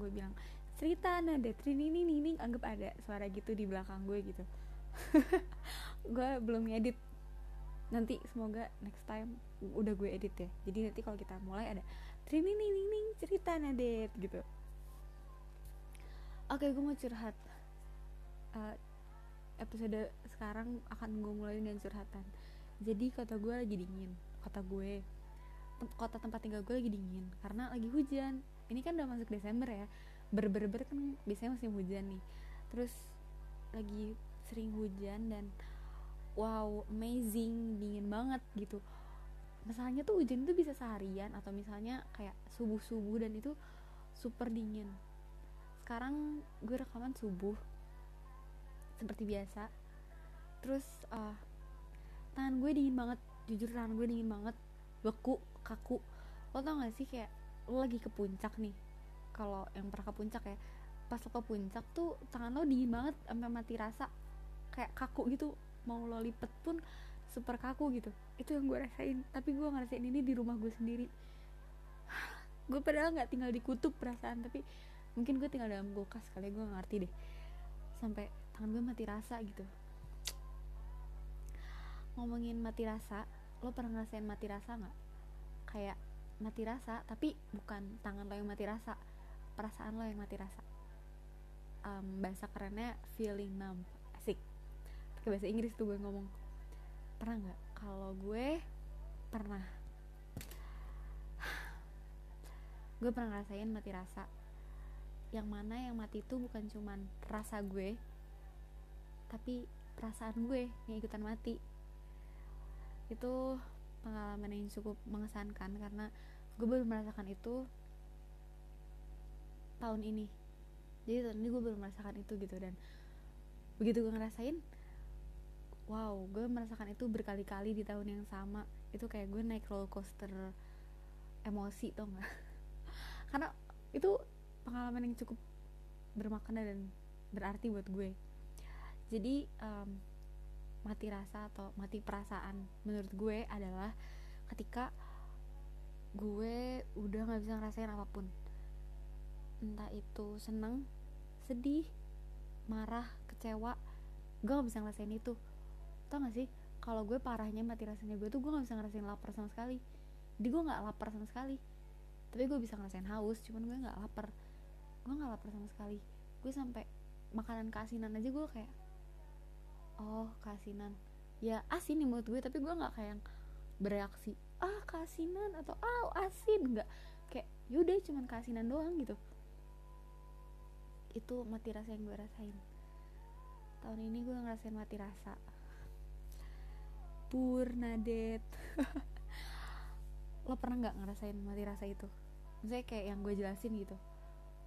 gue bilang cerita Nadet Trinining anggap ada suara gitu di belakang gue gitu. gue belum ngedit. Nanti semoga next time udah gue edit ya. Jadi nanti kalau kita mulai ada Trinining cerita Nadet gitu oke gue mau curhat uh, episode sekarang akan gue mulai dengan curhatan jadi kota gue lagi dingin kota gue kota tempat tinggal gue lagi dingin karena lagi hujan ini kan udah masuk Desember ya. Berber-ber kan biasanya musim hujan nih. Terus lagi sering hujan dan wow amazing dingin banget gitu. Masalahnya tuh hujan itu bisa seharian atau misalnya kayak subuh subuh dan itu super dingin. Sekarang gue rekaman subuh seperti biasa. Terus uh, tangan gue dingin banget. Jujur tangan gue dingin banget. Beku kaku. Lo tau gak sih kayak lo lagi ke puncak nih. Kalau yang pernah ke puncak ya pas lo ke puncak tuh tangan lo dingin banget sampai mati rasa. Kayak kaku gitu mau lo lipet pun super kaku gitu. Itu yang gue rasain tapi gue ngerasain ini di rumah gue sendiri. Gue padahal nggak tinggal di kutub perasaan tapi mungkin gue tinggal dalam kulkas kali ya, gue ngerti deh. Sampai tangan gue mati rasa gitu. Ngomongin mati rasa lo pernah ngerasain mati rasa nggak? Kayak mati rasa tapi bukan tangan lo yang mati rasa perasaan lo yang mati rasa. Um, bahasa kerennya feeling numb asik. Pakai bahasa Inggris tuh gue ngomong. Pernah nggak? Kalau gue pernah. Gue pernah ngerasain mati rasa. Yang mana yang mati itu bukan cuman rasa gue tapi perasaan gue yang ikutan mati. Itu pengalaman yang cukup mengesankan karena gue baru merasakan itu tahun ini. Jadi tahun ini gue baru merasakan itu gitu dan begitu gue ngerasain wow gue merasakan itu berkali-kali di tahun yang sama. Itu kayak gue naik roller coaster emosi tau gak karena itu pengalaman yang cukup bermakna dan berarti buat gue. Jadi um, mati rasa atau mati perasaan menurut gue adalah ketika gue udah nggak bisa ngerasain apa pun. Entah itu seneng sedih marah kecewa gue nggak bisa ngerasain itu. Tau gak sih? Kalau gue parahnya mati rasanya gue tuh gue nggak bisa ngerasain lapar sama sekali. Jadi gue nggak lapar sama sekali. Tapi gue bisa ngerasain haus cuman gue nggak lapar. Gue nggak lapar sama sekali. Gue sampai makanan keasinan aja gue kayak oh keasinan. Ya asin nih menurut gue tapi gue nggak kayak yang bereaksi ah keasinan atau ah asin. Nggak. Kayak yaudah cuman keasinan doang gitu. Itu mati rasa yang gue rasain. Tahun ini gue ngerasain mati rasa. Purnadet. Lo pernah nggak ngerasain mati rasa itu? Misalnya kayak yang gue jelasin gitu.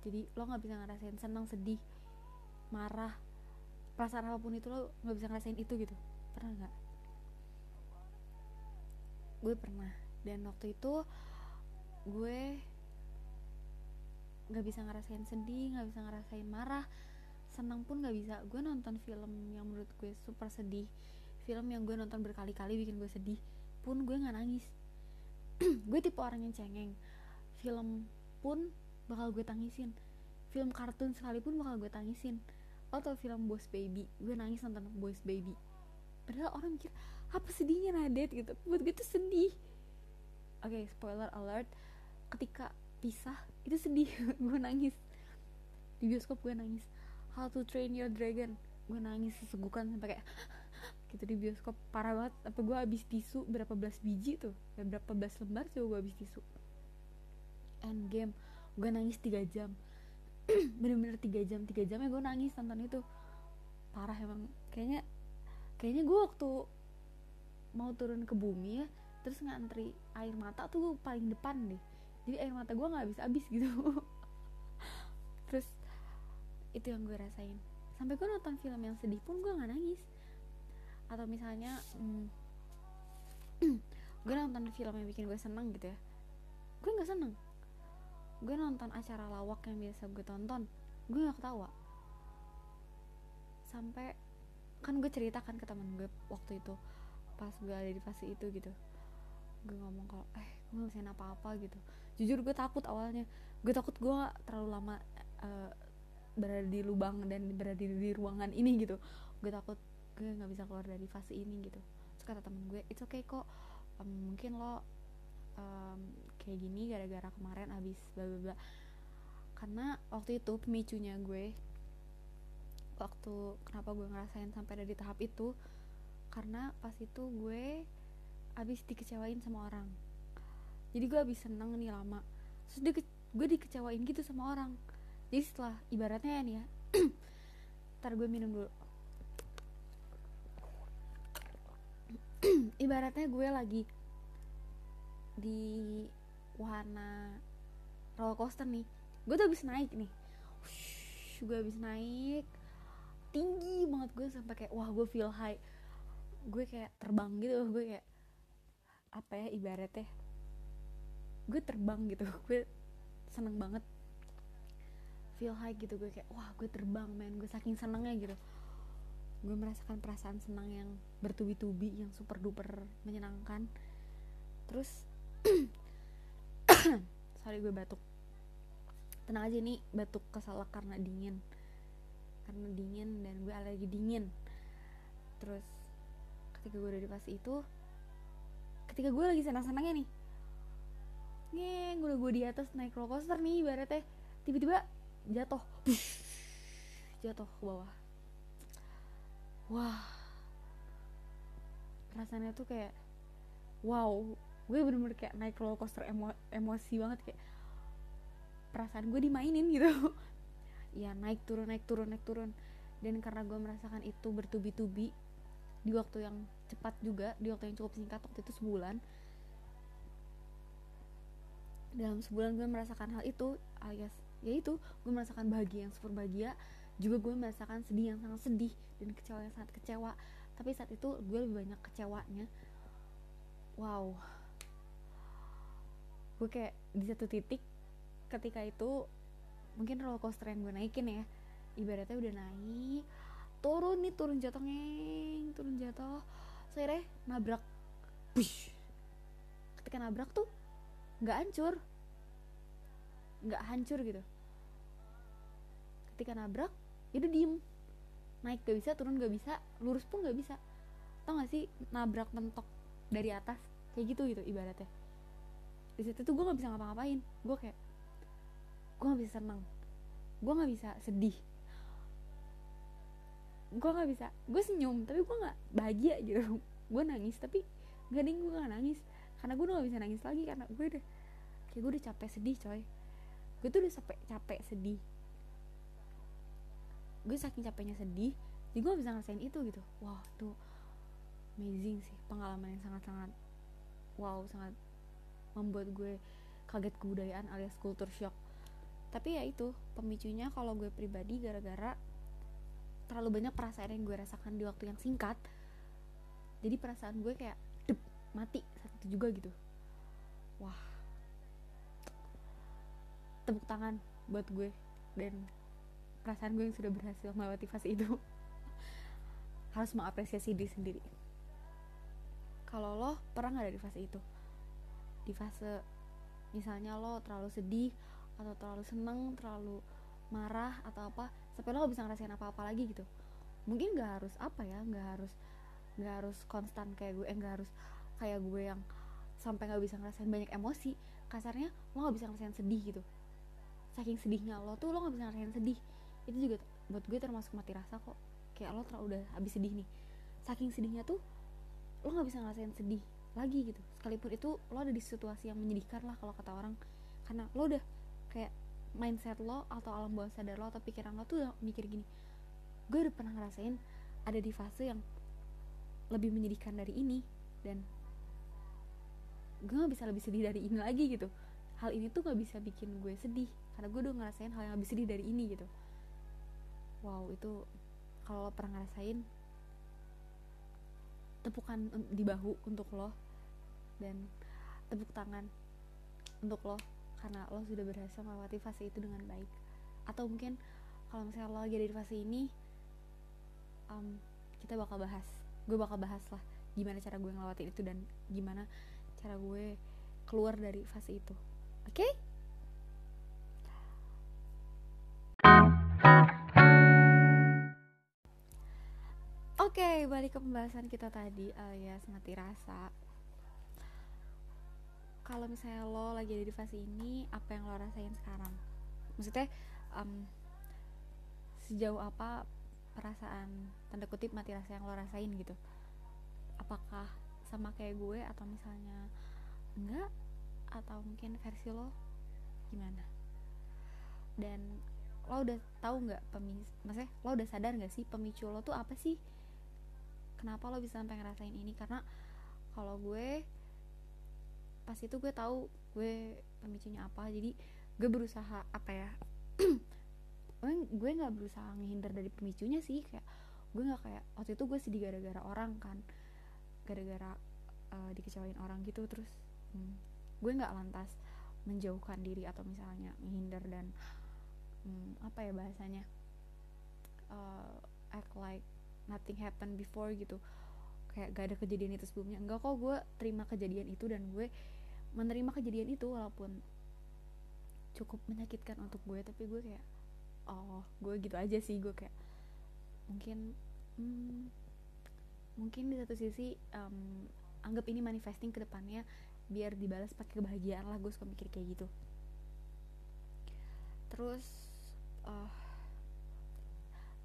Jadi lo nggak bisa ngerasain senang sedih marah perasaan apa pun itu lo nggak bisa ngerasain itu gitu. Pernah nggak gue pernah. Dan waktu itu gue nggak bisa ngerasain sedih nggak bisa ngerasain marah. Senang pun nggak bisa. Gue nonton film yang menurut gue super sedih. Film yang gue nonton berkali-kali bikin gue sedih. Pun gue nggak nangis. Gue tipe orang yang cengeng. Film pun bakal gue tangisin. Film kartun sekalipun bakal gue tangisin. Atau film Boss Baby. Gue nangis nonton Boss Baby. Padahal orang mikir apa sedihnya Nadet gitu. Buat gue tuh sedih. Oke okay, spoiler alert. Ketika pisah itu sedih. Gue nangis. Di bioskop gue nangis. How to Train Your Dragon. Gue nangis sesegukan sampai kayak gitu di bioskop. Parah banget. Apa gue habis tisu berapa belas biji tuh? Berapa belas lembar coba gue habis tisu. Endgame. Gue nangis tiga jam. Bener-bener tiga jam. Tiga jamnya gue nangis nonton itu. Parah emang. Kayaknya kayaknya gue waktu mau turun ke bumi ya terus ngantri air mata tuh paling depan deh. Jadi air mata gue nggak habis habis gitu. Terus itu yang gue rasain. Sampai gue nonton film yang sedih pun gue nggak nangis. Atau misalnya hmm, gue nonton film yang bikin gue seneng gitu ya. Gue nggak seneng. Gue nonton acara lawak yang biasa gue tonton. Gue gak ketawa. Sampai kan gue ceritakan ke teman gue waktu itu pas gue ada di fase itu gitu. Gue ngomong kalau eh gue gak bisa apa-apa gitu. Jujur gue takut awalnya. Gue takut gue terlalu lama uh, berada di lubang dan berada di, di ruangan ini gitu. Gue takut gue nggak bisa keluar dari fase ini gitu. Terus kata temen gue it's okay kok. Um, mungkin lo um, kayak gini gara-gara kemarin abis bla bla bla. Karena waktu itu pemicunya gue waktu kenapa gue ngerasain sampai ada di tahap itu karena pas itu gue abis dikecewain sama orang. Jadi gue abis seneng nih lama. Terus dia gue dikecewain gitu sama orang. Jadi setelah ibaratnya ya nih ya ntar gue minum dulu. Ibaratnya gue lagi di wahana roller coaster nih. Gue tuh abis naik nih. Ush, gue abis naik. Tinggi banget gue sampai kayak wah gue feel high gue kayak terbang gitu gue kayak apa ya ibaratnya gue terbang gitu gue seneng banget feel high gitu gue kayak wah gue terbang men gue saking senengnya gitu. Gue merasakan perasaan senang yang bertubi-tubi yang super duper menyenangkan. Terus sorry gue batuk. Tenang aja nih batuk kesalak karena dingin. Karena dingin dan gue alergi dingin. Terus ketika gue udah di fase itu ketika gue lagi senang-senangnya nih ngeng udah gue di atas naik roller coaster nih ibaratnya tiba-tiba jatuh jatuh ke bawah. Wah rasanya tuh kayak wow gue bener-bener kayak naik roller coaster emo emosi banget kayak perasaan gue dimainin gitu. Ya naik turun naik turun naik turun. Dan karena gue merasakan itu bertubi-tubi di waktu yang cepat juga di waktu yang cukup singkat waktu itu sebulan. Dalam sebulan gue merasakan hal itu alias ya itu gue merasakan bahagia yang super bahagia juga gue merasakan sedih yang sangat sedih dan kecewa yang sangat kecewa. Tapi saat itu gue lebih banyak kecewanya. Wow. Gue kayak di satu titik ketika itu mungkin roller coaster yang gue naikin ya ibaratnya udah naik turun nih turun jatuh ngeng turun jatuh. Saya nabrak. Bush. ketika nabrak tuh nggak hancur. Nggak hancur gitu. Ketika nabrak itu diem. Naik gak bisa turun gak bisa lurus pun gak bisa. Tau gak sih nabrak mentok dari atas? Kayak gitu gitu ibaratnya. Di situ tuh gue nggak bisa ngapa-ngapain. Gue kayak gue nggak bisa seneng. Gue nggak bisa sedih gue nggak bisa gue senyum tapi gue nggak bahagia gitu. Gue nangis tapi gak ding gue gak nangis. Karena gue udah gak bisa nangis lagi karena gue udah kayak gue udah capek sedih coy. Gue tuh udah sampai capek sedih. Gue saking capeknya sedih jadi gue bisa ngerasain itu gitu. Wah tuh amazing sih pengalaman yang sangat-sangat wow sangat membuat gue kaget kebudayaan alias culture shock. Tapi ya itu pemicunya kalau gue pribadi gara-gara terlalu banyak perasaan yang gue rasakan di waktu yang singkat. Jadi perasaan gue kayak dep, mati. Saat itu juga gitu. Wah. Tepuk tangan buat gue dan perasaan gue yang sudah berhasil melewati fase itu. Harus mengapresiasi diri sendiri. Kalau lo pernah nggak ada di fase itu? Di fase misalnya lo terlalu sedih atau terlalu seneng terlalu marah atau apa sampai lo gak bisa ngerasain apa-apa lagi gitu. Mungkin nggak harus apa ya nggak harus nggak harus konstan kayak gue eh nggak harus kayak gue yang sampai nggak bisa ngerasain banyak emosi. Kasarnya lo nggak bisa ngerasain sedih gitu. Saking sedihnya lo tuh lo nggak bisa ngerasain sedih. Itu juga buat gue termasuk mati rasa kok. Kayak lo terlalu udah habis sedih nih. Saking sedihnya tuh lo nggak bisa ngerasain sedih lagi gitu. Sekalipun itu lo ada di situasi yang menyedihkan lah kalau kata orang. Karena lo udah kayak mindset lo atau alam bawah sadar lo atau pikiran lo tuh mikir gini gue udah pernah ngerasain ada di fase yang lebih menyedihkan dari ini dan gue gak bisa lebih sedih dari ini lagi gitu. Hal ini tuh gak bisa bikin gue sedih karena gue udah ngerasain hal yang lebih sedih dari ini gitu. Wow itu kalau lo pernah ngerasain tepukan di bahu untuk lo dan tepuk tangan untuk lo karena lo sudah berhasil melewati fase itu dengan baik atau mungkin kalau misalnya lo lagi ada di fase ini um, kita bakal bahas gue bakal bahas lah gimana cara gue ngelewatin itu dan gimana cara gue keluar dari fase itu oke okay? Oke, okay, balik ke pembahasan kita tadi alias mati rasa. Kalau misalnya lo lagi ada di fase ini, apa yang lo rasain sekarang? Maksudnya, um, sejauh apa perasaan tanda kutip mati rasa yang lo rasain gitu? Apakah sama kayak gue atau misalnya enggak? Atau mungkin versi lo gimana? Dan lo udah tahu nggak pemis, maksudnya lo udah sadar nggak sih pemicu lo tuh apa sih? kenapa lo bisa sampai ngerasain ini karena kalau gue pas itu gue tahu gue pemicunya apa jadi gue berusaha apa ya gue nggak berusaha menghindar dari pemicunya sih kayak gue nggak kayak waktu itu gue sedih gara-gara orang kan gara-gara uh, dikecewain orang gitu terus hmm, gue nggak lantas menjauhkan diri atau misalnya menghindar dan hmm, apa ya bahasanya uh, act like nothing happen before gitu. Kayak gak ada kejadian itu sebelumnya. Enggak kok gue terima kejadian itu dan gue menerima kejadian itu walaupun cukup menyakitkan untuk gue tapi gue kayak oh gue gitu aja sih. Gue kayak mungkin hmm, mungkin di satu sisi um, anggap ini manifesting ke depannya biar dibalas pakai kebahagiaan lah. Gue suka mikir kayak gitu. Terus uh,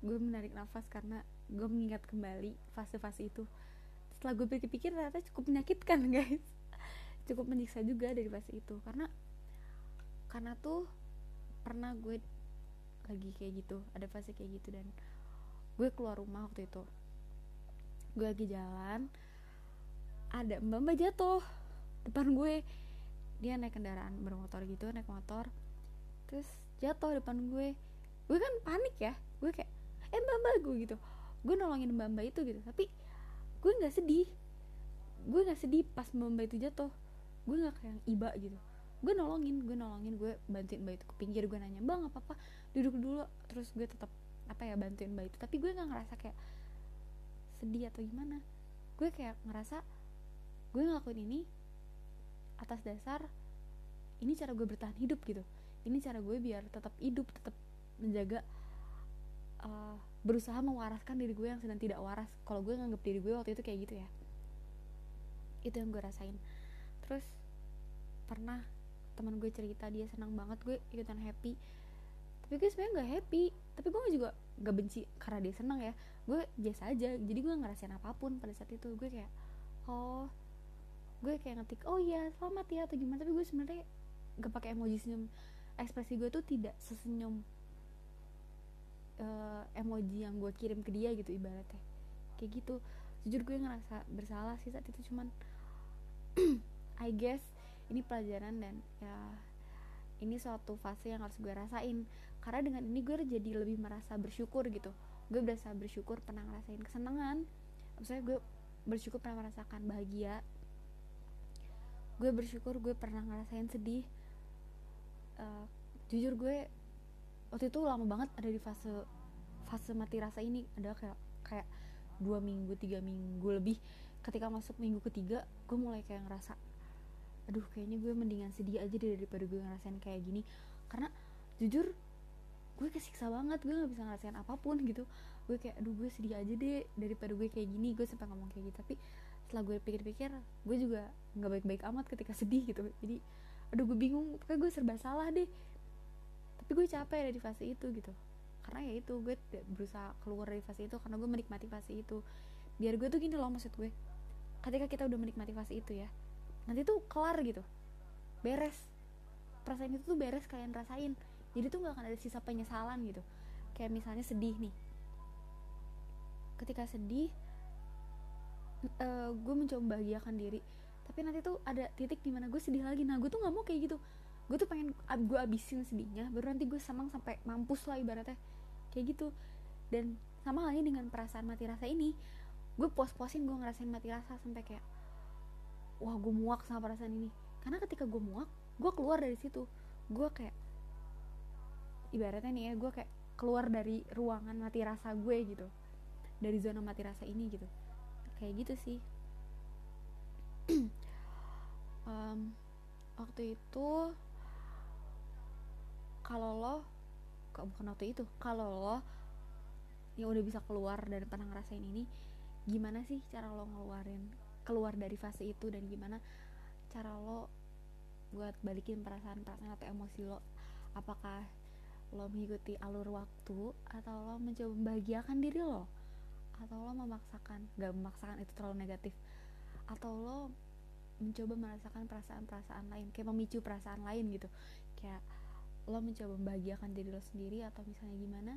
gue menarik nafas karena gue mengingat kembali fase-fase itu. Setelah gue pikir-pikir ternyata cukup menyakitkan guys cukup menyiksa juga dari fase itu. Karena karena tuh pernah gue lagi kayak gitu ada fase kayak gitu dan gue keluar rumah waktu itu. Gue lagi jalan ada mbak mbak jatuh depan gue. Dia naik kendaraan bermotor gitu naik motor terus jatuh depan gue. Gue kan panik ya gue kayak eh mbak mbak gue gitu. Gue nolongin mbak mbak itu gitu tapi gue nggak sedih. Gue nggak sedih pas mbak mbak itu jatuh gue nggak kayak iba gitu. Gue nolongin gue nolongin gue bantuin mbak itu ke pinggir. Gue nanya bang apa apa? Duduk dulu. Terus gue tetap apa ya bantuin mbak itu. Tapi gue nggak ngerasa kayak sedih atau gimana. Gue kayak ngerasa gue ngelakuin ini atas dasar ini cara gue bertahan hidup gitu. Ini cara gue biar tetap hidup tetap menjaga uh, berusaha mewaraskan diri gue yang sedang tidak waras. Kalau gue nganggap diri gue waktu itu kayak gitu ya. Itu yang gue rasain. Terus pernah teman gue cerita dia senang banget gue ikutan happy. Tapi gue sebenarnya nggak happy. Tapi gue juga gak benci karena dia senang ya. Gue biasa aja. Jadi gue ngerasain apa pun pada saat itu. Gue kayak oh. Gue kayak ngetik oh iya selamat ya atau gimana. Tapi gue sebenarnya gak pakai emoji senyum. Ekspresi gue tuh tidak sesenyum uh, emoji yang gue kirim ke dia gitu ibaratnya. Kayak gitu. Jujur gue ngerasa bersalah sih saat itu. Cuman I guess ini pelajaran dan ya ini suatu fase yang harus gue rasain. Karena dengan ini gue jadi lebih merasa bersyukur gitu. Gue berasa bersyukur pernah ngerasain kesenangan. Maksudnya gue bersyukur pernah merasakan bahagia. Gue bersyukur gue pernah ngerasain sedih. Uh, jujur gue waktu itu lama banget ada di fase fase mati rasa ini. Ada kayak kayak dua minggu tiga minggu lebih. Ketika masuk minggu ketiga gue mulai kayak ngerasa aduh kayaknya gue mendingan sedih aja deh daripada gue ngerasain kayak gini. Karena jujur gue kesiksa banget gue nggak bisa ngerasain apa pun gitu. Gue kayak aduh gue sedih aja deh daripada gue kayak gini. Gue sampai ngomong kayak gitu. Tapi setelah gue pikir-pikir gue juga nggak baik-baik amat ketika sedih gitu. Jadi aduh gue bingung. Pokoknya gue serba salah deh. Tapi gue capek ada di fase itu gitu. Karena ya itu gue berusaha keluar dari fase itu karena gue menikmati fase itu. Biar gue tuh gini loh maksud gue. Ketika kita udah menikmati fase itu ya nanti tuh kelar gitu. Beres. Perasaan itu tuh beres kalian rasain. Jadi tuh gak akan ada sisa penyesalan gitu. Kayak misalnya sedih nih. Ketika sedih uh, gue mencoba membahagiakan diri. Tapi nanti tuh ada titik di mana gue sedih lagi. Nah gue tuh nggak mau kayak gitu. Gue tuh pengen gue abisin sedihnya baru nanti gue senang sampai mampus lah ibaratnya. Kayak gitu. Dan sama halnya dengan perasaan mati rasa ini gue puas-puasin gue ngerasain mati rasa sampai kayak wah gue muak sama perasaan ini. Karena ketika gue muak gue keluar dari situ. Gue kayak ibaratnya nih ya gue kayak keluar dari ruangan mati rasa gue gitu. Dari zona mati rasa ini gitu. Kayak gitu sih. Um, waktu itu kalau lo bukan waktu itu kalau lo yang udah bisa keluar dan pernah ngerasain ini gimana sih cara lo ngeluarin keluar dari fase itu dan gimana cara lo buat balikin perasaan-perasaan atau emosi lo? Apakah lo mengikuti alur waktu atau lo mencoba membahagiakan diri lo? Atau lo memaksakan gak memaksakan itu terlalu negatif. Atau lo mencoba merasakan perasaan-perasaan lain kayak memicu perasaan lain gitu. Kayak lo mencoba membahagiakan diri lo sendiri atau misalnya gimana?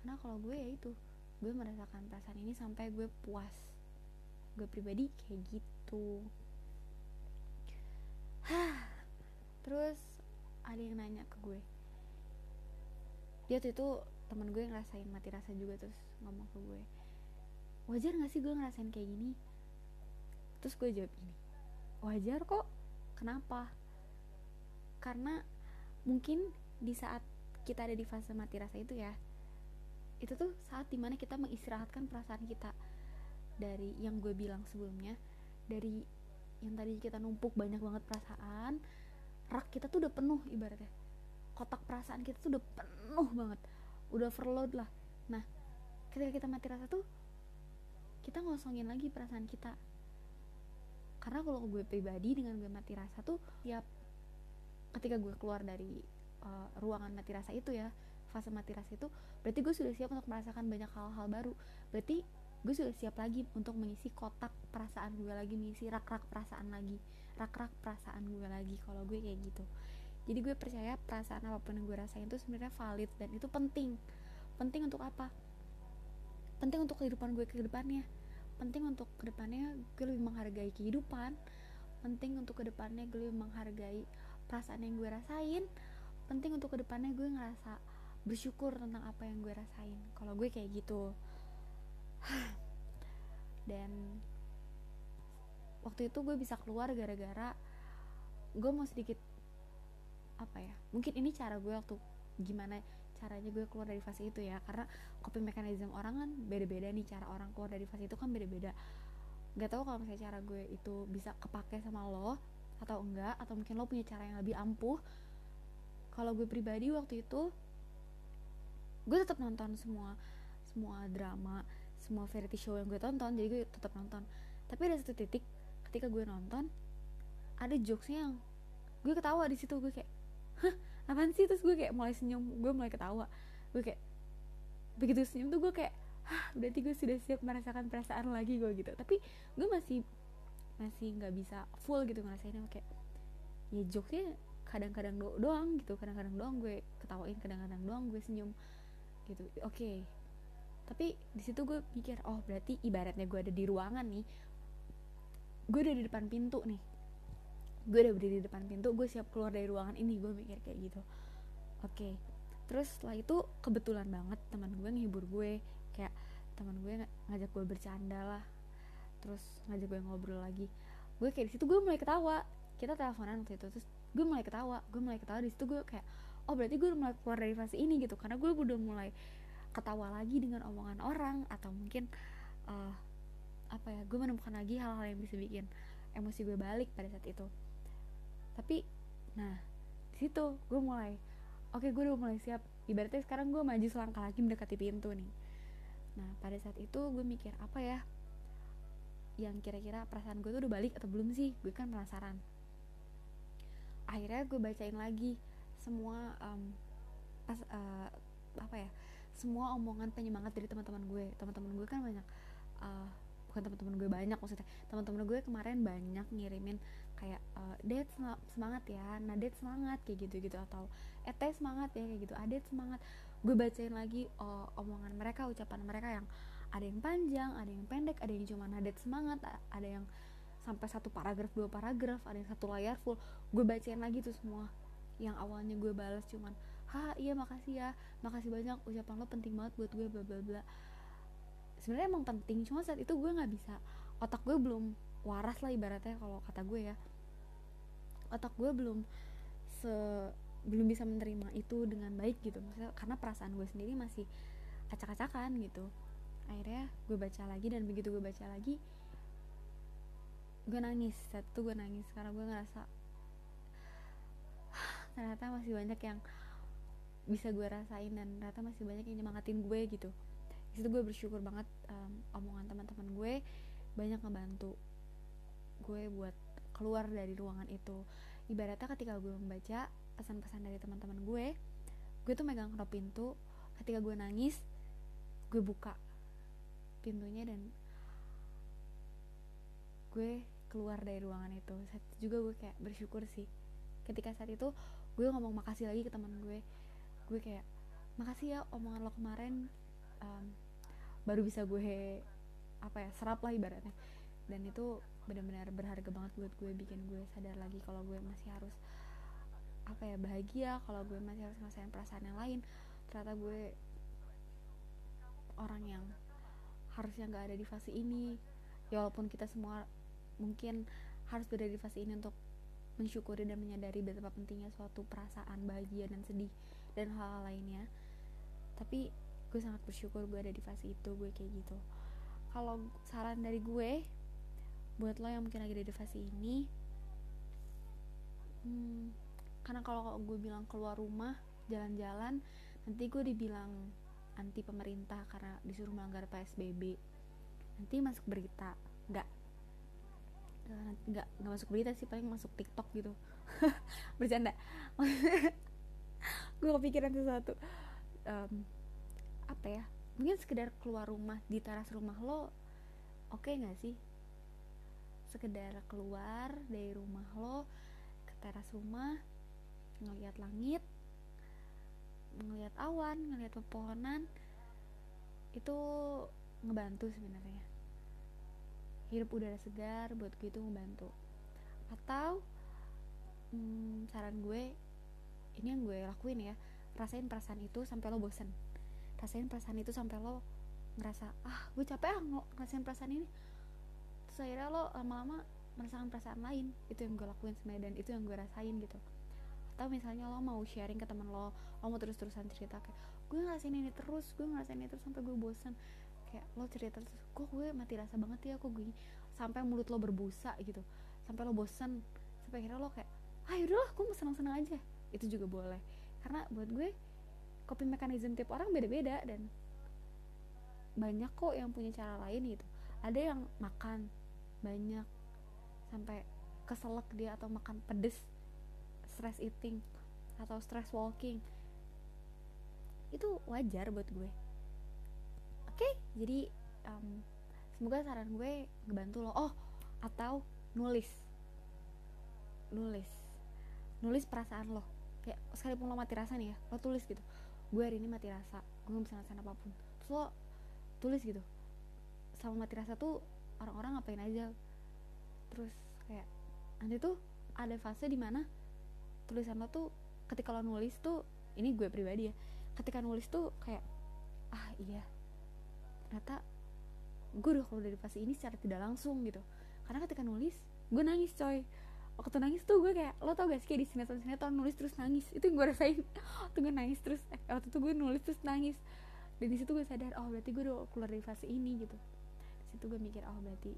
Karena kalau gue ya itu gue merasakan perasaan ini sampai gue puas gue pribadi kayak gitu. Terus ada yang nanya ke gue. Dia tuh itu temen gue ngerasain mati rasa juga terus ngomong ke gue wajar gak sih gue ngerasain kayak gini? Terus gue jawab ini wajar kok. Kenapa? Karena mungkin di saat kita ada di fase mati rasa itu ya itu tuh saat di mana kita mengistirahatkan perasaan kita dari yang gue bilang sebelumnya dari yang tadi kita numpuk banyak banget perasaan rak kita tuh udah penuh ibaratnya. Kotak perasaan kita tuh udah penuh banget. Udah overload lah. Nah ketika kita mati rasa tuh kita ngosongin lagi perasaan kita. Karena kalau gue pribadi dengan gue mati rasa tuh ya ketika gue keluar dari uh, ruangan mati rasa itu ya fase mati rasa itu berarti gue sudah siap untuk merasakan banyak hal-hal baru. Berarti gue sudah siap lagi untuk mengisi kotak perasaan gue lagi mengisi rak-rak perasaan lagi. Rak-rak perasaan gue lagi kalau gue kayak gitu. Jadi gue percaya perasaan apa pun yang gue rasain itu sebenarnya valid dan itu penting. Penting untuk apa? Penting untuk kehidupan gue ke depannya. Penting untuk ke depannya gue lebih menghargai kehidupan. Penting untuk ke depannya gue lebih menghargai perasaan yang gue rasain. Penting untuk ke depannya gue ngerasa bersyukur tentang apa yang gue rasain kalau gue kayak gitu dan waktu itu gue bisa keluar gara-gara gue mau sedikit apa ya mungkin ini cara gue waktu gimana caranya gue keluar dari fase itu ya. Karena coping mechanism orang kan beda-beda nih cara orang keluar dari fase itu kan beda-beda. Nggak tahu kalau misalnya cara gue itu bisa kepake sama lo atau enggak atau mungkin lo punya cara yang lebih ampuh. Kalau gue pribadi waktu itu gue tetap nonton semua semua drama semua variety show yang gue tonton jadi gue tetap nonton. Tapi ada satu titik ketika gue nonton ada jokesnya yang gue ketawa di situ gue kayak hah apaan sih? Terus gue kayak mulai senyum gue mulai ketawa. Gue kayak begitu senyum tuh gue kayak hah berarti gue sudah siap merasakan perasaan lagi gue gitu. Tapi gue masih masih nggak bisa full gitu ngerasainnya kayak ya jokesnya kadang-kadang do doang gitu. Kadang-kadang doang gue ketawain kadang-kadang doang gue senyum gitu. Oke okay. Tapi di situ gue pikir oh berarti ibaratnya gue ada di ruangan nih. Gue udah di depan pintu nih. Gue udah berdiri di depan pintu gue siap keluar dari ruangan ini. Gue mikir kayak gitu. Oke. Okay. terus setelah itu kebetulan banget teman gue ngehibur gue. Kayak teman gue ng ngajak gue bercanda lah. Terus ngajak gue ngobrol lagi. Gue kayak di situ gue mulai ketawa. Kita teleponan waktu itu terus gue mulai ketawa. Gue mulai ketawa. Di situ gue kayak oh berarti gue mulai keluar dari fase ini gitu. Karena gue udah mulai ketawa lagi dengan omongan orang atau mungkin uh, apa ya gue menemukan lagi hal-hal yang bisa bikin emosi gue balik pada saat itu. Tapi nah di situ gue mulai oke okay, gue udah mulai siap. Ibaratnya sekarang gue maju selangkah lagi mendekati pintu nih. Nah pada saat itu gue mikir apa ya yang kira-kira perasaan gue tuh udah balik atau belum sih? Gue kan penasaran. Akhirnya gue bacain lagi semua um, pas uh, apa ya semua omongan penyemangat dari teman-teman gue. Teman-teman gue kan banyak uh, bukan teman-teman gue banyak maksudnya. Teman-teman gue kemarin banyak ngirimin kayak uh, det semangat ya nadet semangat kayak gitu gitu atau ete semangat ya kayak gitu adet semangat. Gue bacain lagi uh, omongan mereka ucapan mereka yang ada yang panjang ada yang pendek ada yang cuma nadet semangat ada yang sampai satu paragraf dua paragraf ada yang satu layar full. Gue bacain lagi tuh semua. Yang awalnya gue balas cuman ha iya makasih ya. Makasih banyak ucapan lo penting banget buat gue bla bla bla. Sebenarnya emang penting cuma saat itu gue nggak bisa. Otak gue belum waras lah ibaratnya kalau kata gue ya. Otak gue belum se belum bisa menerima itu dengan baik gitu. Maksudnya karena perasaan gue sendiri masih acak-acakan gitu. Akhirnya gue baca lagi dan begitu gue baca lagi gue nangis. Saat itu gue nangis karena gue ngerasa ternyata masih banyak yang bisa gue rasain dan ternyata masih banyak yang nyemangatin gue gitu. Di situ gue bersyukur banget um, omongan teman-teman gue banyak ngebantu gue buat keluar dari ruangan itu. Ibaratnya ketika gue membaca pesan-pesan dari teman-teman gue gue tuh megang knop pintu ketika gue nangis gue buka pintunya dan gue keluar dari ruangan itu. Saat itu juga gue kayak bersyukur sih. Ketika saat itu gue ngomong makasih lagi ke teman gue gue kayak makasih ya omongan lo kemarin um, baru bisa gue apa ya serap lah ibaratnya. Dan itu benar-benar berharga banget buat gue bikin gue sadar lagi kalau gue masih harus apa ya bahagia kalau gue masih harus ngerasain perasaan yang lain. Ternyata gue orang yang harusnya nggak ada di fase ini. Ya walaupun kita semua mungkin harus berada di fase ini untuk mensyukuri dan menyadari betapa pentingnya suatu perasaan bahagia dan sedih dan hal-hal lainnya. Tapi gue sangat bersyukur gue ada di fase itu gue kayak gitu. Kalau saran dari gue buat lo yang mungkin lagi ada di fase ini hmm, karena kalau gue bilang keluar rumah jalan-jalan nanti gue dibilang anti pemerintah karena disuruh melanggar PSBB nanti masuk berita nggak. Nggak nggak masuk berita sih paling masuk TikTok gitu. Bercanda gue kepikiran sesuatu. Um, apa ya? Mungkin sekedar keluar rumah di teras rumah lo oke okay nggak sih? Sekedar keluar dari rumah lo ke teras rumah ngelihat langit ngelihat awan ngelihat pepohonan itu ngebantu sebenarnya. Hirup udara segar buat gue itu ngebantu. Atau hmm, saran gue ini yang gue lakuin ya. Rasain perasaan itu sampai lo bosen. Rasain perasaan itu sampai lo ngerasa ah gue capek ah ngerasain perasaan ini. Terus akhirnya lo lama-lama merasakan perasaan lain. Itu yang gue lakuin sebenarnya dan itu yang gue rasain gitu. Atau misalnya lo mau sharing ke teman lo lo mau terus-terusan cerita kayak gue ngerasain ini terus gue ngerasain ini terus sampai gue bosen. Kayak lo cerita terus kok gue mati rasa banget ya kok gue sampai mulut lo berbusa gitu. Sampai lo bosen. Sampai akhirnya lo kayak ah yaudahlah gue mau senang-senang aja itu juga boleh. Karena buat gue coping mechanism tiap orang beda-beda dan banyak kok yang punya cara lain gitu. Ada yang makan banyak sampai keselak dia atau makan pedes stress eating atau stress walking. Itu wajar buat gue. Oke okay? jadi um, semoga saran gue ngebantu lo. Oh atau nulis. Nulis. Nulis perasaan lo kayak sekalipun lo mati rasa nih ya lo tulis gitu. Gue hari ini mati rasa gue gak bisa ngerasain apa pun. Terus lo tulis gitu sama mati rasa tuh orang-orang ngapain aja? Terus kayak nanti tuh ada fase di mana tulisan lo tuh ketika lo nulis tuh ini gue pribadi ya ketika nulis tuh kayak ah iya ternyata gue udah keluar dari fase ini secara tidak langsung gitu. Karena ketika nulis gue nangis coy waktu nangis tuh gue kayak lo tau gak sih kayak di sinetron sinetron nulis terus nangis? Itu yang gue rasain. Waktu gue nangis terus eh, waktu itu gue nulis terus nangis. Dan di situ gue sadar oh berarti gue udah keluar dari fase ini gitu. Di situ gue mikir oh berarti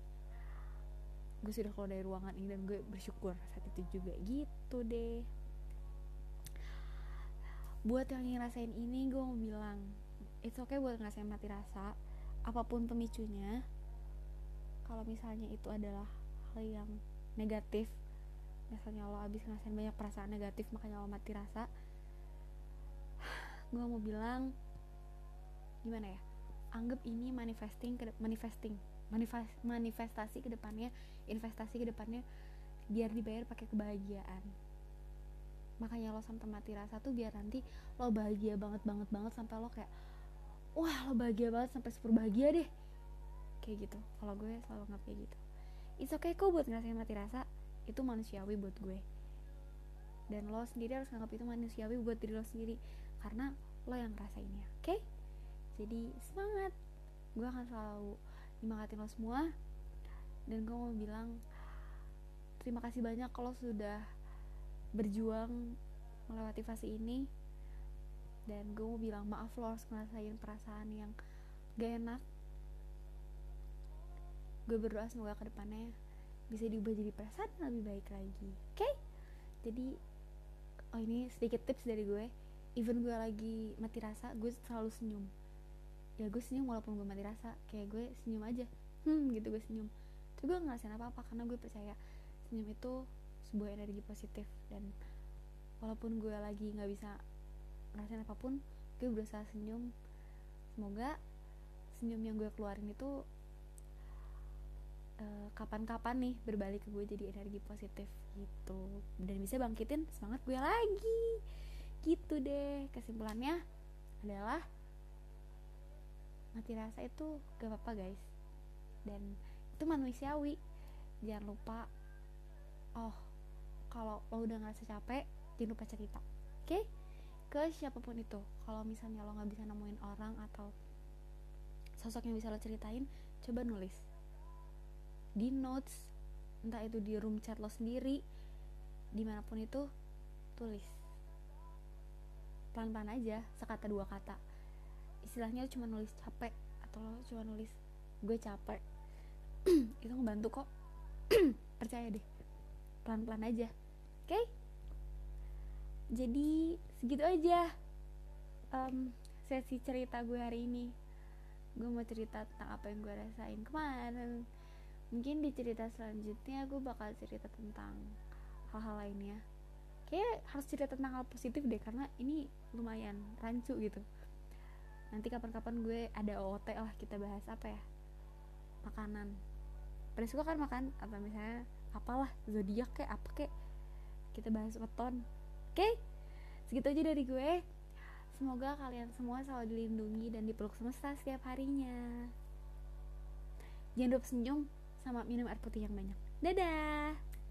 gue sudah keluar dari ruangan ini dan gue bersyukur saat itu juga gitu deh. Buat yang ngerasain ini gue mau bilang it's okay buat ngerasain mati rasa. Apa pun pemicunya kalau misalnya itu adalah hal yang negatif misalnya lo abis ngerasain banyak perasaan negatif makanya lo mati rasa. Gue mau bilang gimana ya? Anggap ini manifesting manifesting manifest, manifestasi ke depannya investasi ke depannya biar dibayar pakai kebahagiaan. Makanya lo sampai mati rasa tuh biar nanti lo bahagia banget banget banget sampai lo kayak wah lo bahagia banget sampai super bahagia deh. Kayak gitu. Kalau gue selalu nggak kayak gitu. It's okay kok buat ngerasain mati rasa itu manusiawi buat gue. Dan lo sendiri harus nganggap itu manusiawi buat diri lo sendiri. Karena lo yang ngerasainnya oke? Okay? jadi semangat. Gue akan selalu nyemangatin lo semua. Dan gue mau bilang terima kasih banyak kalau sudah berjuang melewati fase ini. Dan gue mau bilang maaf lo harus ngerasain perasaan yang gak enak. Gue berdoa semoga ke depannya bisa diubah jadi perasaan yang lebih baik lagi. Oke? Okay? jadi oh ini sedikit tips dari gue. Even gue lagi mati rasa gue selalu senyum. Ya gue senyum walaupun gue mati rasa. Kayak gue senyum aja. Hmm gitu gue senyum. Tapi gue ngerasain apa apa karena gue percaya senyum itu sebuah energi positif. Dan walaupun gue lagi nggak bisa ngerasain apa pun gue berusaha senyum. Semoga senyum yang gue keluarin itu kapan-kapan nih berbalik ke gue jadi energi positif gitu. Dan bisa bangkitin semangat gue lagi. Gitu deh. Kesimpulannya adalah mati rasa itu gak apa-apa guys. Dan itu manusiawi. Jangan lupa oh kalau lo udah ngerasa capek jangan lupa cerita oke? Okay? ke siapa pun itu. Kalau misalnya lo nggak bisa nemuin orang atau sosok yang bisa lo ceritain coba nulis di notes entah itu di room chat lo sendiri di mana pun itu tulis. Pelan-pelan aja sekata dua kata. Istilahnya cuma nulis capek atau lo cuma nulis gue capek. Itu ngebantu kok. Percaya deh. Pelan-pelan aja. Oke? Okay? jadi segitu aja um, sesi cerita gue hari ini. Gue mau cerita tentang apa yang gue rasain kemarin mungkin di cerita selanjutnya gue bakal cerita tentang hal-hal lainnya. Kayak harus cerita tentang hal positif deh karena ini lumayan rancu gitu. Nanti kapan-kapan gue ada OOT lah kita bahas apa ya? Makanan. Pada suka kan makan apa misalnya apalah zodiak kayak apa kayak kita bahas weton. Oke? Okay? segitu aja dari gue. Semoga kalian semua selalu dilindungi dan dipeluk semesta setiap harinya. Jangan lupa senyum sama minum air putih yang banyak. Dadah!